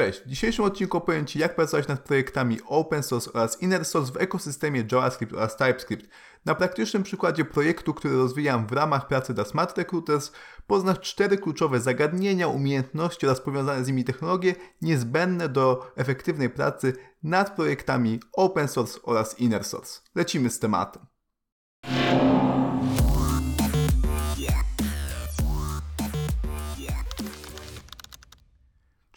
Cześć, w dzisiejszym odcinku opowiem Ci jak pracować nad projektami open source oraz inner source w ekosystemie JavaScript oraz TypeScript. Na praktycznym przykładzie projektu, który rozwijam w ramach pracy dla Smart Recruiters, poznasz cztery kluczowe zagadnienia, umiejętności oraz powiązane z nimi technologie niezbędne do efektywnej pracy nad projektami open source oraz inner source. Lecimy z tematem.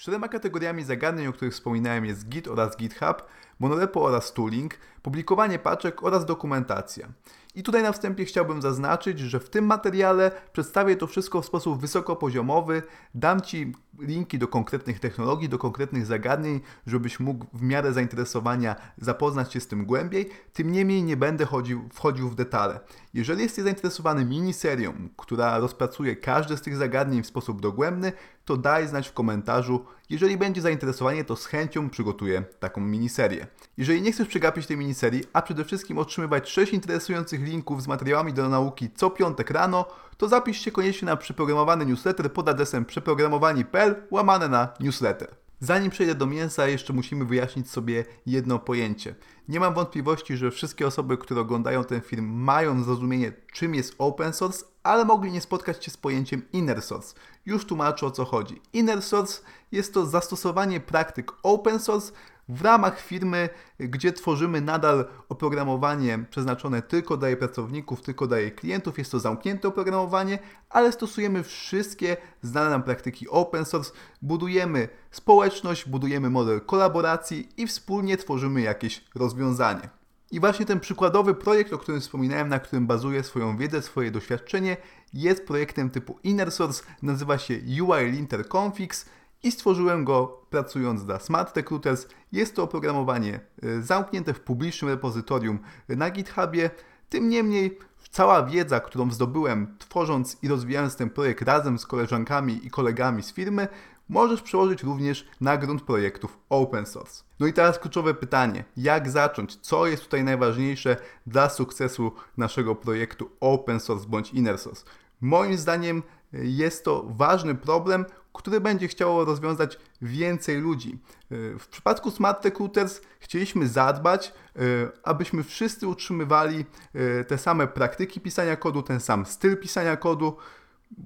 Czterema kategoriami zagadnień, o których wspominałem jest Git oraz GitHub, monorepo oraz tooling, publikowanie paczek oraz dokumentacja. I tutaj na wstępie chciałbym zaznaczyć, że w tym materiale przedstawię to wszystko w sposób wysokopoziomowy, dam Ci linki do konkretnych technologii, do konkretnych zagadnień, żebyś mógł w miarę zainteresowania zapoznać się z tym głębiej, tym niemniej nie będę chodził, wchodził w detale. Jeżeli jesteś zainteresowany miniserią, która rozpracuje każde z tych zagadnień w sposób dogłębny, to daj znać w komentarzu. Jeżeli będzie zainteresowanie, to z chęcią przygotuję taką miniserię. Jeżeli nie chcesz przegapić tej miniserii, a przede wszystkim otrzymywać 6 interesujących linków z materiałami do nauki co piątek rano, to zapisz się koniecznie na przeprogramowany newsletter pod adresem przeprogramowani.pl łamane na newsletter. Zanim przejdę do mięsa, jeszcze musimy wyjaśnić sobie jedno pojęcie. Nie mam wątpliwości, że wszystkie osoby, które oglądają ten film, mają zrozumienie, czym jest open source, ale mogli nie spotkać się z pojęciem inner source. Już tłumaczę o co chodzi. Inner source jest to zastosowanie praktyk open source w ramach firmy, gdzie tworzymy nadal oprogramowanie przeznaczone tylko dla jej pracowników, tylko dla jej klientów. Jest to zamknięte oprogramowanie, ale stosujemy wszystkie znane nam praktyki open source, budujemy społeczność, budujemy model kolaboracji i wspólnie tworzymy jakieś rozwiązanie. I właśnie ten przykładowy projekt, o którym wspominałem, na którym bazuję swoją wiedzę, swoje doświadczenie, jest projektem typu Inner Source, nazywa się UI Linter Configs i stworzyłem go pracując dla Smart Recruiters. Jest to oprogramowanie e, zamknięte w publicznym repozytorium na GitHubie. Tym niemniej cała wiedza, którą zdobyłem tworząc i rozwijając ten projekt razem z koleżankami i kolegami z firmy, możesz przełożyć również na grunt projektów open source. No i teraz kluczowe pytanie: jak zacząć? Co jest tutaj najważniejsze dla sukcesu naszego projektu open source bądź inner source? Moim zdaniem jest to ważny problem, który będzie chciało rozwiązać więcej ludzi. E, w przypadku Smart Recruiters chcieliśmy zadbać, e, abyśmy wszyscy utrzymywali e, te same praktyki pisania kodu, ten sam styl pisania kodu,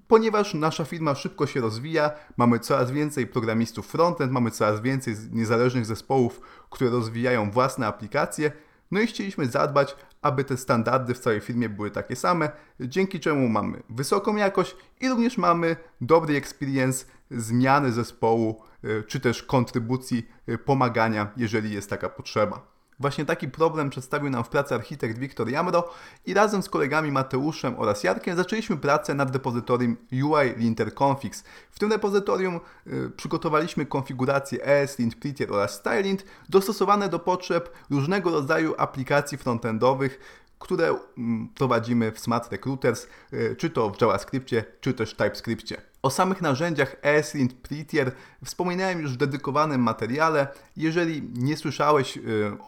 ponieważ nasza firma szybko się rozwija, mamy coraz więcej programistów frontend, mamy coraz więcej niezależnych zespołów, które rozwijają własne aplikacje, no i chcieliśmy zadbać, aby te standardy w całej firmie były takie same, dzięki czemu mamy wysoką jakość i również mamy dobry experience zmiany zespołu, e, czy też kontrybucji, e, pomagania, jeżeli jest taka potrzeba. Właśnie taki problem przedstawił nam w pracy architekt Wiktor Jamro i razem z kolegami Mateuszem oraz Jarkiem zaczęliśmy pracę nad repozytorium UI Linter Configs. W tym repozytorium y, przygotowaliśmy konfiguracje ESLint, Prettier oraz StyleLint dostosowane do potrzeb różnego rodzaju aplikacji frontendowych, które mm, prowadzimy w Smart Recruiters, y, czy to w JavaScriptie, czy też TypeScriptie. O samych narzędziach ESLint, Prettier wspominałem już w dedykowanym materiale. Jeżeli nie słyszałeś y,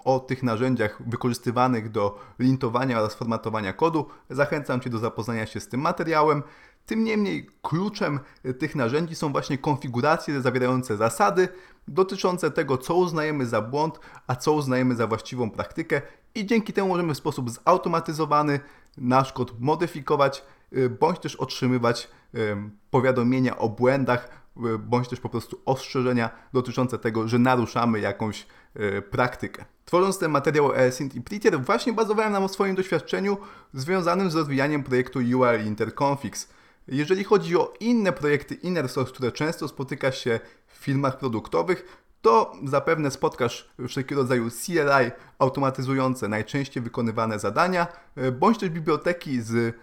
o tych narzędziach wykorzystywanych do lintowania oraz formatowania kodu, zachęcam Cię do zapoznania się z tym materiałem. Tym niemniej kluczem tych narzędzi są właśnie konfiguracje zawierające zasady dotyczące tego, co uznajemy za błąd, a co uznajemy za właściwą praktykę i dzięki temu możemy w sposób zautomatyzowany nasz kod modyfikować y, bądź też otrzymywać y, powiadomienia o błędach y, bądź też po prostu ostrzeżenia dotyczące tego, że naruszamy jakąś praktykę. Tworząc ten materiał ESINT i Prettier właśnie bazowałem na swoim doświadczeniu związanym z rozwijaniem projektu URL Interconfigs. Jeżeli chodzi o inne projekty Inner Source, które często spotyka się w filmach produktowych, to zapewne spotkasz wszelkiego rodzaju CLI automatyzujące najczęściej wykonywane zadania, bądź też biblioteki z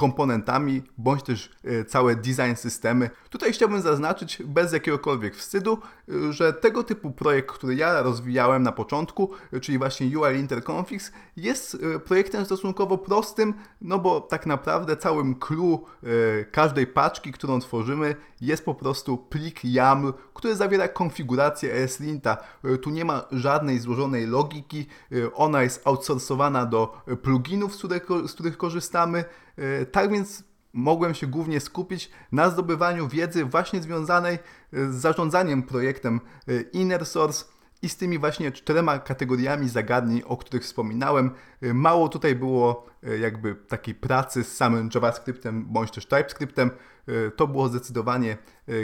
komponentami, bądź też e, całe design systemy. Tutaj chciałbym zaznaczyć bez jakiegokolwiek wstydu, e, że tego typu projekt, który ja rozwijałem na początku, e, czyli właśnie UI Interconfigs, jest projektem stosunkowo prostym, no bo tak naprawdę całym clue każdej paczki, którą tworzymy, jest po prostu plik YAML, który zawiera konfigurację ESLinta. Tu nie ma żadnej złożonej logiki, ona jest outsourcowana do pluginów, z których, korzystamy. Tak więc mogłem się głównie skupić na zdobywaniu wiedzy właśnie związanej z zarządzaniem projektem Inner Source i z tymi właśnie czterema kategoriami zagadnień, o których wspominałem. Mało tutaj było jakby takiej pracy z samym JavaScriptem bądź też TypeScriptem. To było zdecydowanie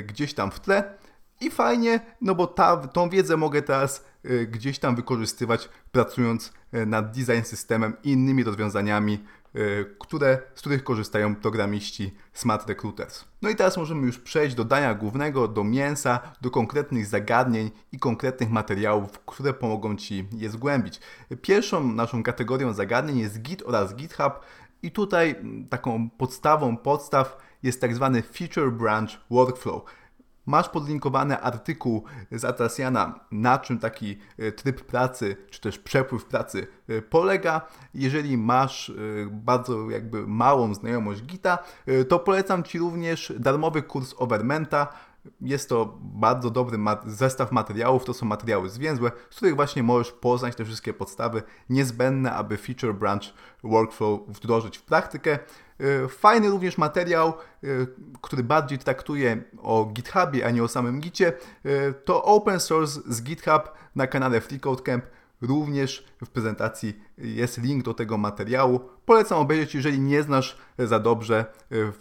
gdzieś tam w tle. I fajnie, no bo ta, tą wiedzę mogę teraz y, gdzieś tam wykorzystywać, pracując y, nad design systemem i innymi rozwiązaniami, y, które, z których korzystają programiści Smart Recruiters. No i teraz możemy już przejść do dania głównego, do mięsa, do konkretnych zagadnień i konkretnych materiałów, które pomogą Ci je zgłębić. Pierwszą naszą kategorią zagadnień jest Git oraz GitHub i tutaj mm, taką podstawą podstaw jest tak zwany Feature Branch Workflow. Masz podlinkowany artykuł z Atrasiana, na czym taki e, tryb pracy, czy też przepływ pracy e, polega. Jeżeli masz e, bardzo jakby małą znajomość Gita, to polecam Ci również darmowy kurs Overmenta. Jest to bardzo dobry zestaw materiałów, to są materiały zwięzłe, z których właśnie możesz poznać te wszystkie podstawy niezbędne, aby Feature Branch Workflow wdrożyć w praktykę. E, fajny również materiał, e, który bardziej traktuje o GitHubie, a nie o samym Gicie, e, to Open Source z GitHub na kanale FreeCodeCamp. Również w prezentacji jest link do tego materiału. Polecam obejrzeć, jeżeli nie znasz za dobrze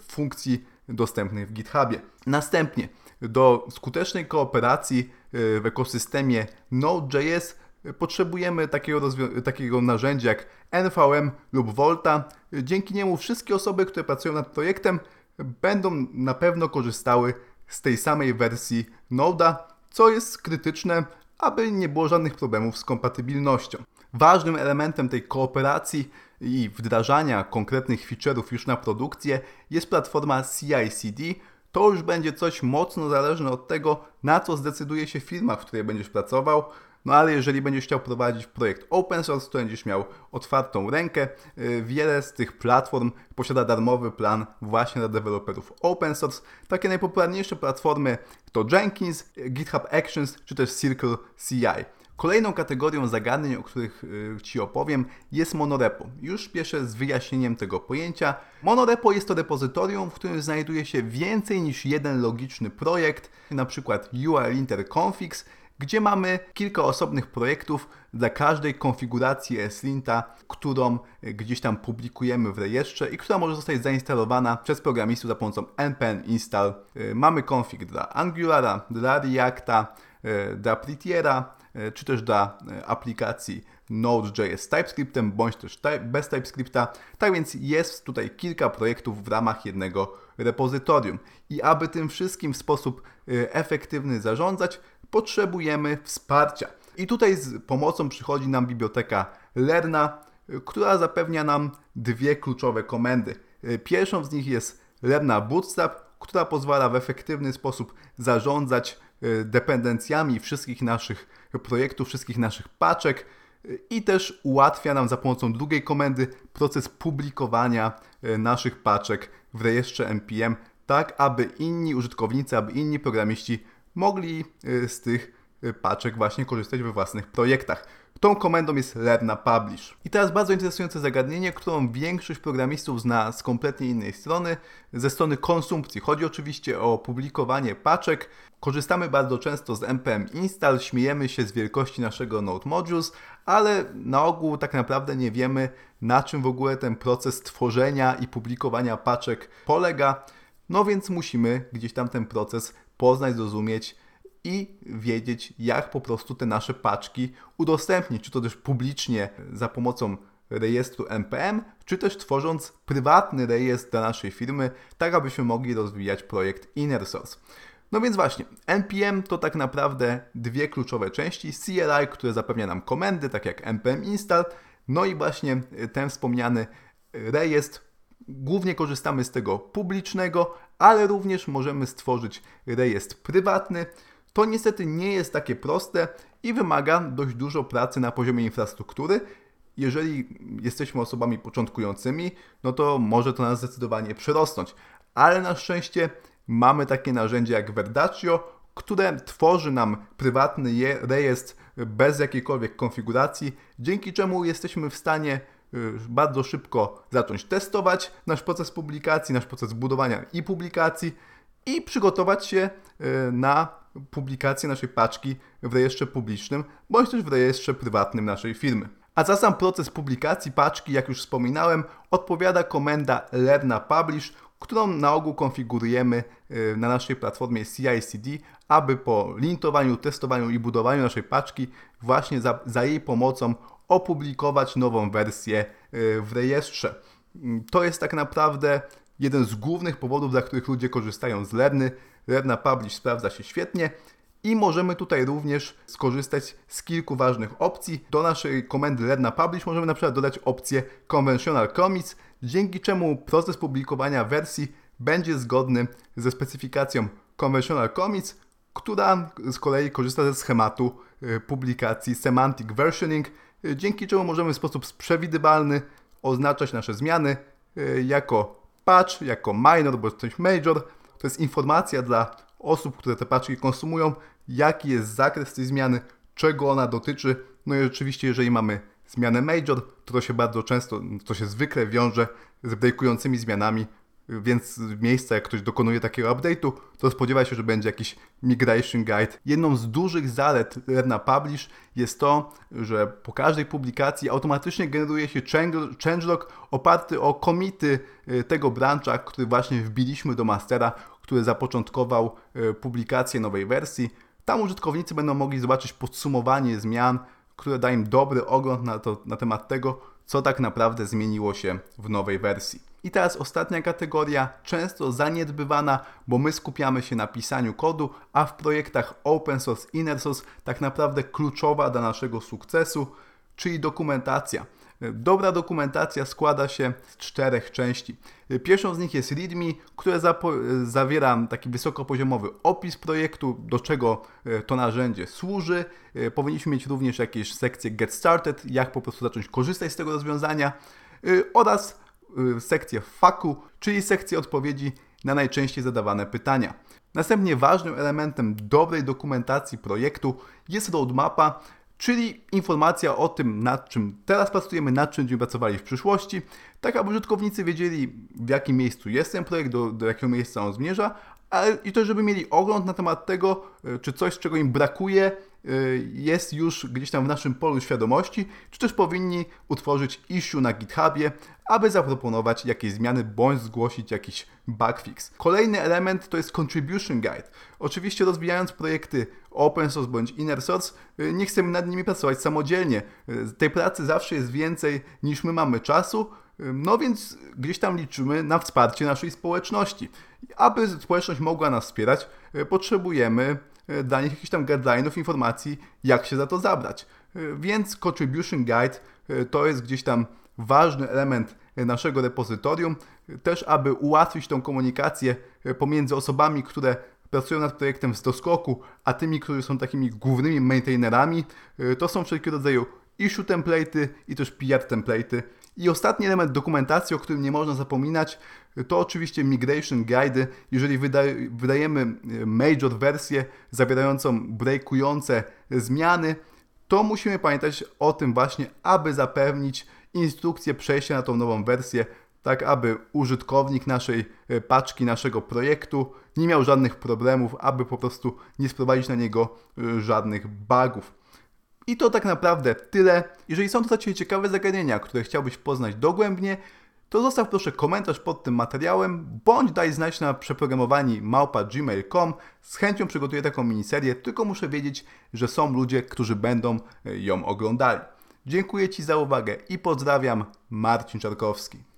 funkcji dostępnych w GitHubie. Następnie do skutecznej kooperacji w ekosystemie Node.js potrzebujemy takiego, takiego narzędzia jak NVM lub Volta. Dzięki niemu wszystkie osoby, które pracują nad projektem, będą na pewno korzystały z tej samej wersji Node'a, co jest krytyczne, aby nie było żadnych problemów z kompatybilnością. Ważnym elementem tej kooperacji i wdrażania konkretnych feature'ów już na produkcję jest platforma CI/CD. To już będzie coś mocno zależne od tego, na co zdecyduje się firma, w której będziesz pracował. No ale jeżeli będziesz chciał prowadzić projekt open source, to będziesz miał otwartą rękę. Y, wiele z tych platform posiada darmowy plan właśnie dla deweloperów open source. Takie najpopularniejsze platformy to Jenkins, GitHub Actions czy też Circle CI. Kolejną kategorią zagadnień, o których y, Ci opowiem, jest monorepo. Już spieszę z wyjaśnieniem tego pojęcia. Monorepo jest to repozytorium, w którym znajduje się więcej niż jeden logiczny projekt, przykład URL interconfigs, gdzie mamy kilka osobnych projektów dla każdej konfiguracji ESLinta, którą gdzieś tam publikujemy w rejestrze i która może zostać zainstalowana przez programistów za pomocą npm install. Y, mamy config dla Angulara, dla Reacta, y, dla Prettiera, y, czy też dla aplikacji Node.js z TypeScriptem, bądź też bez TypeScripta. Tak więc jest tutaj kilka projektów w ramach jednego repozytorium. I aby tym wszystkim w sposób efektywny zarządzać, potrzebujemy wsparcia. I tutaj z pomocą przychodzi nam biblioteka Lerna, która zapewnia nam dwie kluczowe komendy. Pierwszą z nich jest Lerna Bootstrap, która pozwala w efektywny sposób zarządzać e, dependencjami wszystkich naszych projektów, wszystkich naszych paczek e, i też ułatwia nam za pomocą drugiej komendy proces publikowania e, naszych paczek w rejestrze npm, tak aby inni użytkownicy, aby inni programiści mogli y, z tych y, paczek właśnie korzystać we własnych projektach. Tą komendą jest Lerna Publish. I teraz bardzo interesujące zagadnienie, którą większość programistów zna z kompletnie innej strony, ze strony konsumpcji. Chodzi oczywiście o publikowanie paczek. Korzystamy bardzo często z npm install, śmiejemy się z wielkości naszego Node Modules, ale na ogół tak naprawdę nie wiemy, na czym w ogóle ten proces tworzenia i publikowania paczek polega. No więc musimy gdzieś tam ten proces poznać, zrozumieć i wiedzieć, jak po prostu te nasze paczki udostępnić, czy to też publicznie za pomocą rejestru NPM, czy też tworząc prywatny rejestr dla naszej firmy, tak abyśmy mogli rozwijać projekt Inner Source. No więc właśnie, NPM to tak naprawdę dwie kluczowe części. CLI, które zapewnia nam komendy, tak jak npm install, no i właśnie ten wspomniany rejestr. Głównie korzystamy z tego publicznego, ale również możemy stworzyć rejestr prywatny. To niestety nie jest takie proste i wymaga dość dużo pracy na poziomie infrastruktury. Jeżeli jesteśmy osobami początkującymi, no to może to nas zdecydowanie przerosnąć. Ale na szczęście mamy takie narzędzie jak Verdaccio, które tworzy nam prywatny rejestr bez jakiejkolwiek konfiguracji, dzięki czemu jesteśmy w stanie y, bardzo szybko zacząć testować nasz proces publikacji, nasz proces budowania i publikacji i przygotować się y, na publikację naszej paczki w rejestrze publicznym bądź też w rejestrze prywatnym naszej firmy. A za sam proces publikacji paczki, jak już wspominałem, odpowiada komenda learn publish, którą na ogół konfigurujemy y, na naszej platformie CI/CD, aby po lintowaniu, testowaniu i budowaniu naszej paczki właśnie za, za jej pomocą opublikować nową wersję y, w rejestrze. Mm, to jest tak naprawdę jeden z głównych powodów, dla których ludzie korzystają z Lerny. Lerna Publish sprawdza się świetnie i możemy tutaj również skorzystać z kilku ważnych opcji. Do naszej komendy Lerna Publish możemy na przykład dodać opcję Conventional Commits, dzięki czemu proces publikowania wersji będzie zgodny ze specyfikacją Conventional Commits, która z kolei korzysta ze schematu y, publikacji Semantic Versioning, y, dzięki czemu możemy w sposób przewidywalny oznaczać nasze zmiany y, jako patch, jako minor bądź coś major. To jest informacja dla osób, które te paczki konsumują, jaki jest zakres tej zmiany, czego ona dotyczy. No i oczywiście, jeżeli mamy zmianę major, to to się bardzo często, to się zwykle wiąże z breakującymi zmianami, więc miejsca, jak ktoś dokonuje takiego update'u, to spodziewa się, że będzie jakiś migration guide. Jedną z dużych zalet Lerna Publish jest to, że po każdej publikacji automatycznie generuje się changelog oparty o komity y, tego brancha, który właśnie wbiliśmy do mastera, który zapoczątkował y, publikację nowej wersji. Tam użytkownicy będą mogli zobaczyć podsumowanie zmian, które da im dobry ogląd na, to, na temat tego, co tak naprawdę zmieniło się w nowej wersji. I teraz ostatnia kategoria, często zaniedbywana, bo my skupiamy się na pisaniu kodu, a w projektach open source, inner source tak naprawdę kluczowa dla naszego sukcesu, czyli dokumentacja. Dobra dokumentacja składa się z czterech części. Pierwszą z nich jest README, które zawiera taki wysokopoziomowy opis projektu, do czego e, to narzędzie służy. E, powinniśmy mieć również jakieś sekcje Get Started, jak po prostu zacząć korzystać z tego rozwiązania e, oraz sekcję FAQ, czyli sekcję odpowiedzi na najczęściej zadawane pytania. Następnie ważnym elementem dobrej dokumentacji projektu jest roadmapa, czyli informacja o tym, nad czym teraz pracujemy, nad czym będziemy pracowali w przyszłości, tak aby użytkownicy wiedzieli, w jakim miejscu jest ten projekt, do, do jakiego miejsca on zmierza, ale i też, żeby mieli ogląd na temat tego, e, czy coś, czego im brakuje, e, jest już gdzieś tam w naszym polu świadomości, czy też powinni utworzyć issue na GitHubie, aby zaproponować jakieś zmiany bądź zgłosić jakiś bugfix. Kolejny element to jest contribution guide. Oczywiście rozwijając projekty open source bądź inner source, e, nie chcemy nad nimi pracować samodzielnie. Tej pracy zawsze jest więcej niż my mamy czasu, no więc gdzieś tam liczymy na wsparcie naszej społeczności. Aby społeczność mogła nas wspierać, potrzebujemy dla nich jakichś tam guidelinów, informacji, jak się za to zabrać. Więc Contribution Guide to jest gdzieś tam ważny element naszego repozytorium, też aby ułatwić tą komunikację pomiędzy osobami, które pracują nad projektem z doskoku, a tymi, którzy są takimi głównymi maintainerami. To są wszelkiego rodzaju issue template'y i też PR template'y. I ostatni element dokumentacji, o którym nie można zapominać, to oczywiście migration guide. Jeżeli wydajemy e, major wersję zawierającą breakujące zmiany, to musimy pamiętać o tym właśnie, aby zapewnić instrukcję przejścia na tą nową wersję, tak aby użytkownik naszej e, paczki, naszego projektu nie miał żadnych problemów, aby po prostu nie sprowadzić na niego e, żadnych bugów. I to tak naprawdę tyle. Jeżeli są to dla Ciebie ciekawe zagadnienia, które chciałbyś poznać dogłębnie, to zostaw proszę komentarz pod tym materiałem, bądź daj znać na przeprogramowani małpa.gmail.com. Z chęcią przygotuję taką miniserię, tylko muszę wiedzieć, że są ludzie, którzy będą ją oglądali. Dziękuję Ci za uwagę i pozdrawiam, Marcin Czarkowski.